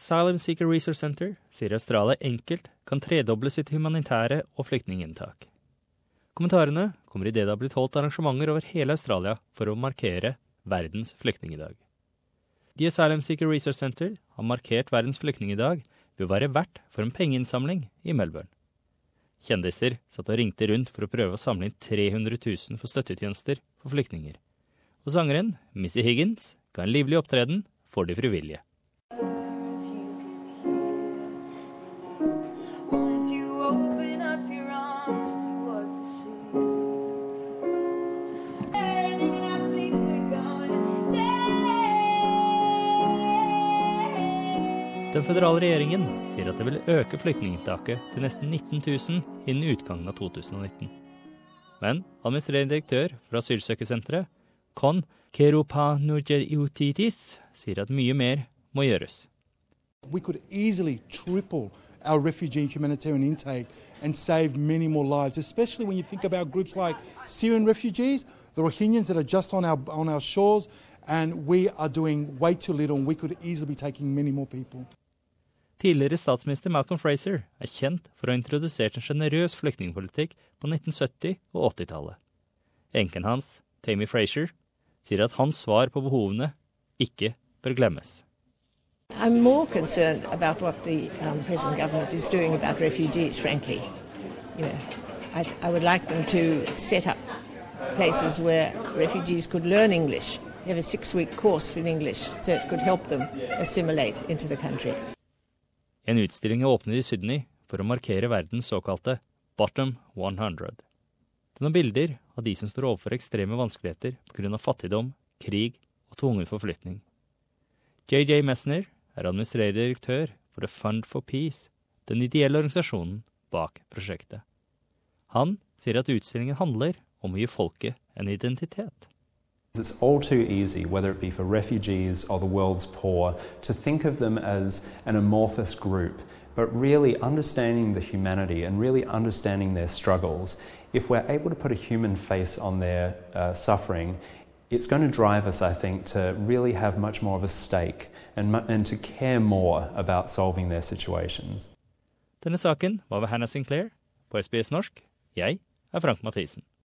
Asylum Seeker Research Center sier Australia enkelt kan tredoble sitt humanitære og flyktninginntak. Kommentarene kommer idet det har blitt holdt arrangementer over hele Australia for å markere verdens flyktningedag. The Asylum Seeker Research Center har markert verdens flyktningedag ved å være vert for en pengeinnsamling i Melbourne. Kjendiser satt og ringte rundt for å prøve å samle inn 300 000 for støttetjenester for flyktninger. Og sangeren Missy Higgins ga en livlig opptreden for de frivillige. Den føderale regjeringen sier at det vil øke flyktninginntaket til nesten 19 000 innen utgangen av 2019. Men administrerende direktør for asylsøkersenteret, Kon Keropanurgeutitis, sier at mye mer må gjøres. We could easily triple our refugee humanitarian intake and save many more lives, especially when you think about groups like Syrian refugees, the Rohingyans that are just on our, on our shores, and we are doing way too little, and we could easily be taking many more people. Tidligere statsminister Malcolm Fraser er kjent for å ha introdusert en sjenerøs flyktningpolitikk på 1970- og 80-tallet. Enken hans, Tammy Fraser, sier at hans svar på behovene ikke bør glemmes. I'm more concerned about what the um, present government is doing about refugees, frankly. You know, I, I would like them to set up places where refugees could learn English, have a six-week course in English so it could help them assimilate into the country. En utstilling åpnet i Sydney for å markere verdens såkalte Bottom 100. Den har bilder av de som står overfor ekstreme vanskeligheter pga. fattigdom, krig og tvungen forflytning. JJ Messner er administrerende direktør for The Fund for Peace, den ideelle organisasjonen bak prosjektet. Han sier at utstillingen handler om å gi folket en identitet. It's all too easy, whether it be for refugees or the world's poor, to think of them as an amorphous group. But really understanding the humanity and really understanding their struggles, if we're able to put a human face on their uh, suffering, it's going to drive us, I think, to really have much more of a stake and, and to care more about solving their situations. Denne saken var ved Hannah Sinclair på SBS norsk. Jeg er Frank Mathisen.